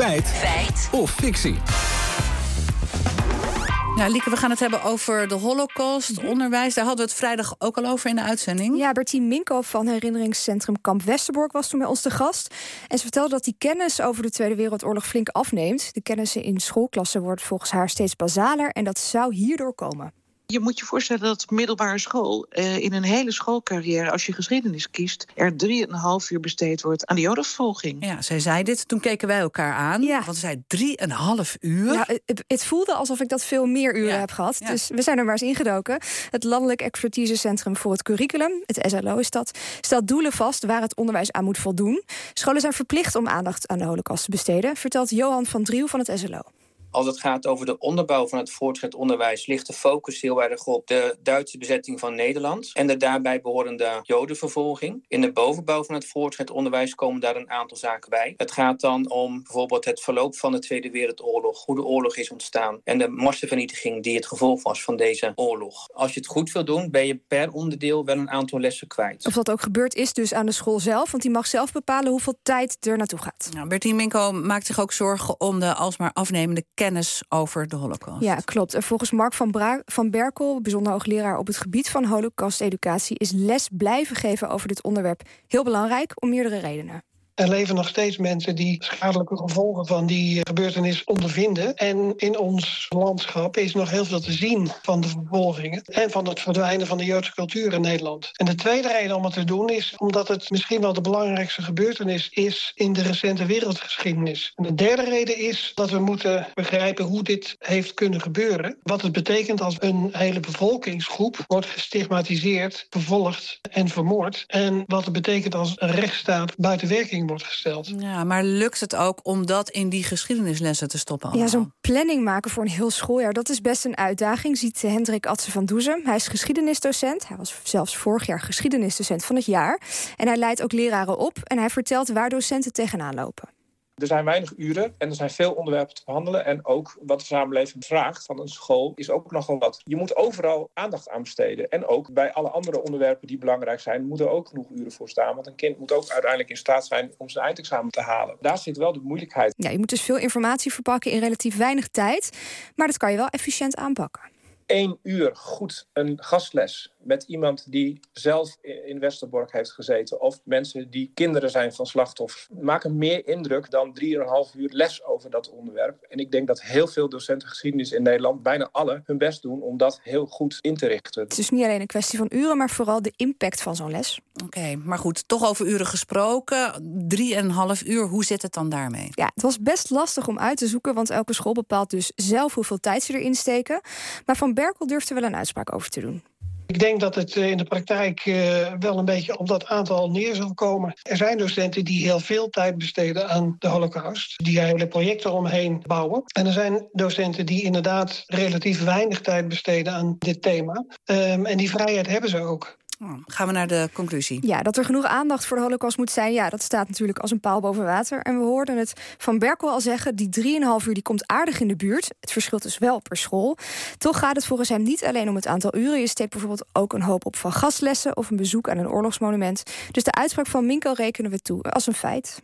Feit. Feit. Of fictie. Ja, Lieke, we gaan het hebben over de holocaust, onderwijs. Daar hadden we het vrijdag ook al over in de uitzending. Ja, Bertien Minko van herinneringscentrum Kamp Westerbork was toen bij ons te gast. En ze vertelde dat die kennis over de Tweede Wereldoorlog flink afneemt. De kennissen in schoolklassen wordt volgens haar steeds basaler en dat zou hierdoor komen. Je moet je voorstellen dat op middelbare school uh, in een hele schoolcarrière, als je geschiedenis kiest, er 3,5 uur besteed wordt aan de jodenvervolging. Ja, zij zei dit. Toen keken wij elkaar aan. Ja. Want ze zei 3,5 uur. Ja, het, het, voelde alsof ik dat veel meer uren Ja. heb gehad. Ja. Dus we zijn er maar eens ingedoken. Het Landelijk Expertisecentrum voor het Curriculum, het SLO is dat, stelt doelen vast waar het onderwijs aan moet voldoen. Scholen zijn verplicht om aandacht aan de holocaust te besteden, vertelt Johan van Driel van het SLO. Als het gaat over de onderbouw van het voortgezet onderwijs, ligt de focus heel erg op de Duitse bezetting van Nederland en de daarbij behorende Jodenvervolging. In de bovenbouw van het voortgezet onderwijs komen daar een aantal zaken bij. Het gaat dan om bijvoorbeeld het verloop van de Tweede Wereldoorlog, hoe de oorlog is ontstaan en de massavernietiging die het gevolg was van deze oorlog. Als je het goed wil doen, ben je per onderdeel wel een aantal lessen kwijt. Of dat ook gebeurd is dus aan de school zelf, want die mag zelf bepalen hoeveel tijd er naartoe gaat. Nou, Bertien Minko maakt zich ook zorgen om de alsmaar afnemende kennis over de holocaust. Ja, klopt. En volgens Mark van, Bra van Berkel, bijzonder hoogleraar op het gebied van holocaust-educatie, is les blijven geven over dit onderwerp heel belangrijk om meerdere redenen. Er leven nog steeds mensen die schadelijke gevolgen van die eh, gebeurtenis ondervinden. En in ons landschap is nog heel veel te zien van de vervolgingen en van het verdwijnen van de Joodse cultuur in Nederland. En de tweede reden om het te doen is omdat het misschien wel de belangrijkste gebeurtenis is in de recente wereldgeschiedenis. En de derde reden is dat we moeten begrijpen hoe dit heeft kunnen gebeuren. Wat het betekent als een hele bevolkingsgroep wordt gestigmatiseerd, vervolgd en vermoord. En wat het betekent als een rechtsstaat buiten werking wordt gesteld. Ja, maar lukt het ook om dat in die geschiedenislessen te stoppen? Ja, zo'n planning maken voor een heel schooljaar, dat is best een uitdaging, ziet Hendrik Atsen van Doezem. Hij is geschiedenisdocent. Hij was zelfs vorig jaar geschiedenisdocent van het jaar. En hij leidt ook leraren op en hij vertelt waar docenten tegenaan lopen. Er zijn weinig uren en er zijn veel onderwerpen te behandelen. En ook wat de samenleving vraagt van een school is ook nogal wat. Je moet overal aandacht aan besteden. En ook bij alle andere onderwerpen die belangrijk zijn, moeten er ook genoeg uren voor staan. Want een kind moet ook uiteindelijk in staat zijn om zijn eindexamen te halen. Daar zit wel de moeilijkheid. Ja, je moet dus veel informatie verpakken in relatief weinig tijd. Maar dat kan je wel efficiënt aanpakken. Eén uur goed een gastles met iemand die zelf in Westerbork heeft gezeten. Of mensen die kinderen zijn van slachtoffers. Maken meer indruk dan 3,5 uur les over dat onderwerp. En ik denk dat heel veel docenten geschiedenis in Nederland, bijna alle, hun best doen om dat heel goed in te richten. Het is niet alleen een kwestie van uren, maar vooral de impact van zo'n les. Oké, maar goed, toch over uren gesproken. Drieënhalf uur, hoe zit het dan daarmee? Ja, het was best lastig om uit te zoeken, want elke school bepaalt dus zelf hoeveel tijd ze erin steken. Maar Van Berkel durfde wel een uitspraak over te doen. Ik denk dat het eh, in de praktijk eh, wel een beetje op dat aantal neer zal komen. Er zijn docenten die heel veel tijd besteden aan de holocaust. Die hele projecten omheen bouwen. En er zijn docenten die inderdaad relatief weinig tijd besteden aan dit thema. Um, en die vrijheid hebben ze ook. Gaan we naar de conclusie. Ja, dat er genoeg aandacht voor de holocaust moet zijn... ja, dat staat natuurlijk als een paal boven water. En we hoorden het van Berkel al zeggen... die 3,5 uur die komt aardig in de buurt. Het verschilt dus wel per school. Toch gaat het volgens hem niet alleen om het aantal uren. Je steekt bijvoorbeeld ook een hoop op van gastlessen... of een bezoek aan een oorlogsmonument. Dus de uitspraak van Minko rekenen we toe als een feit.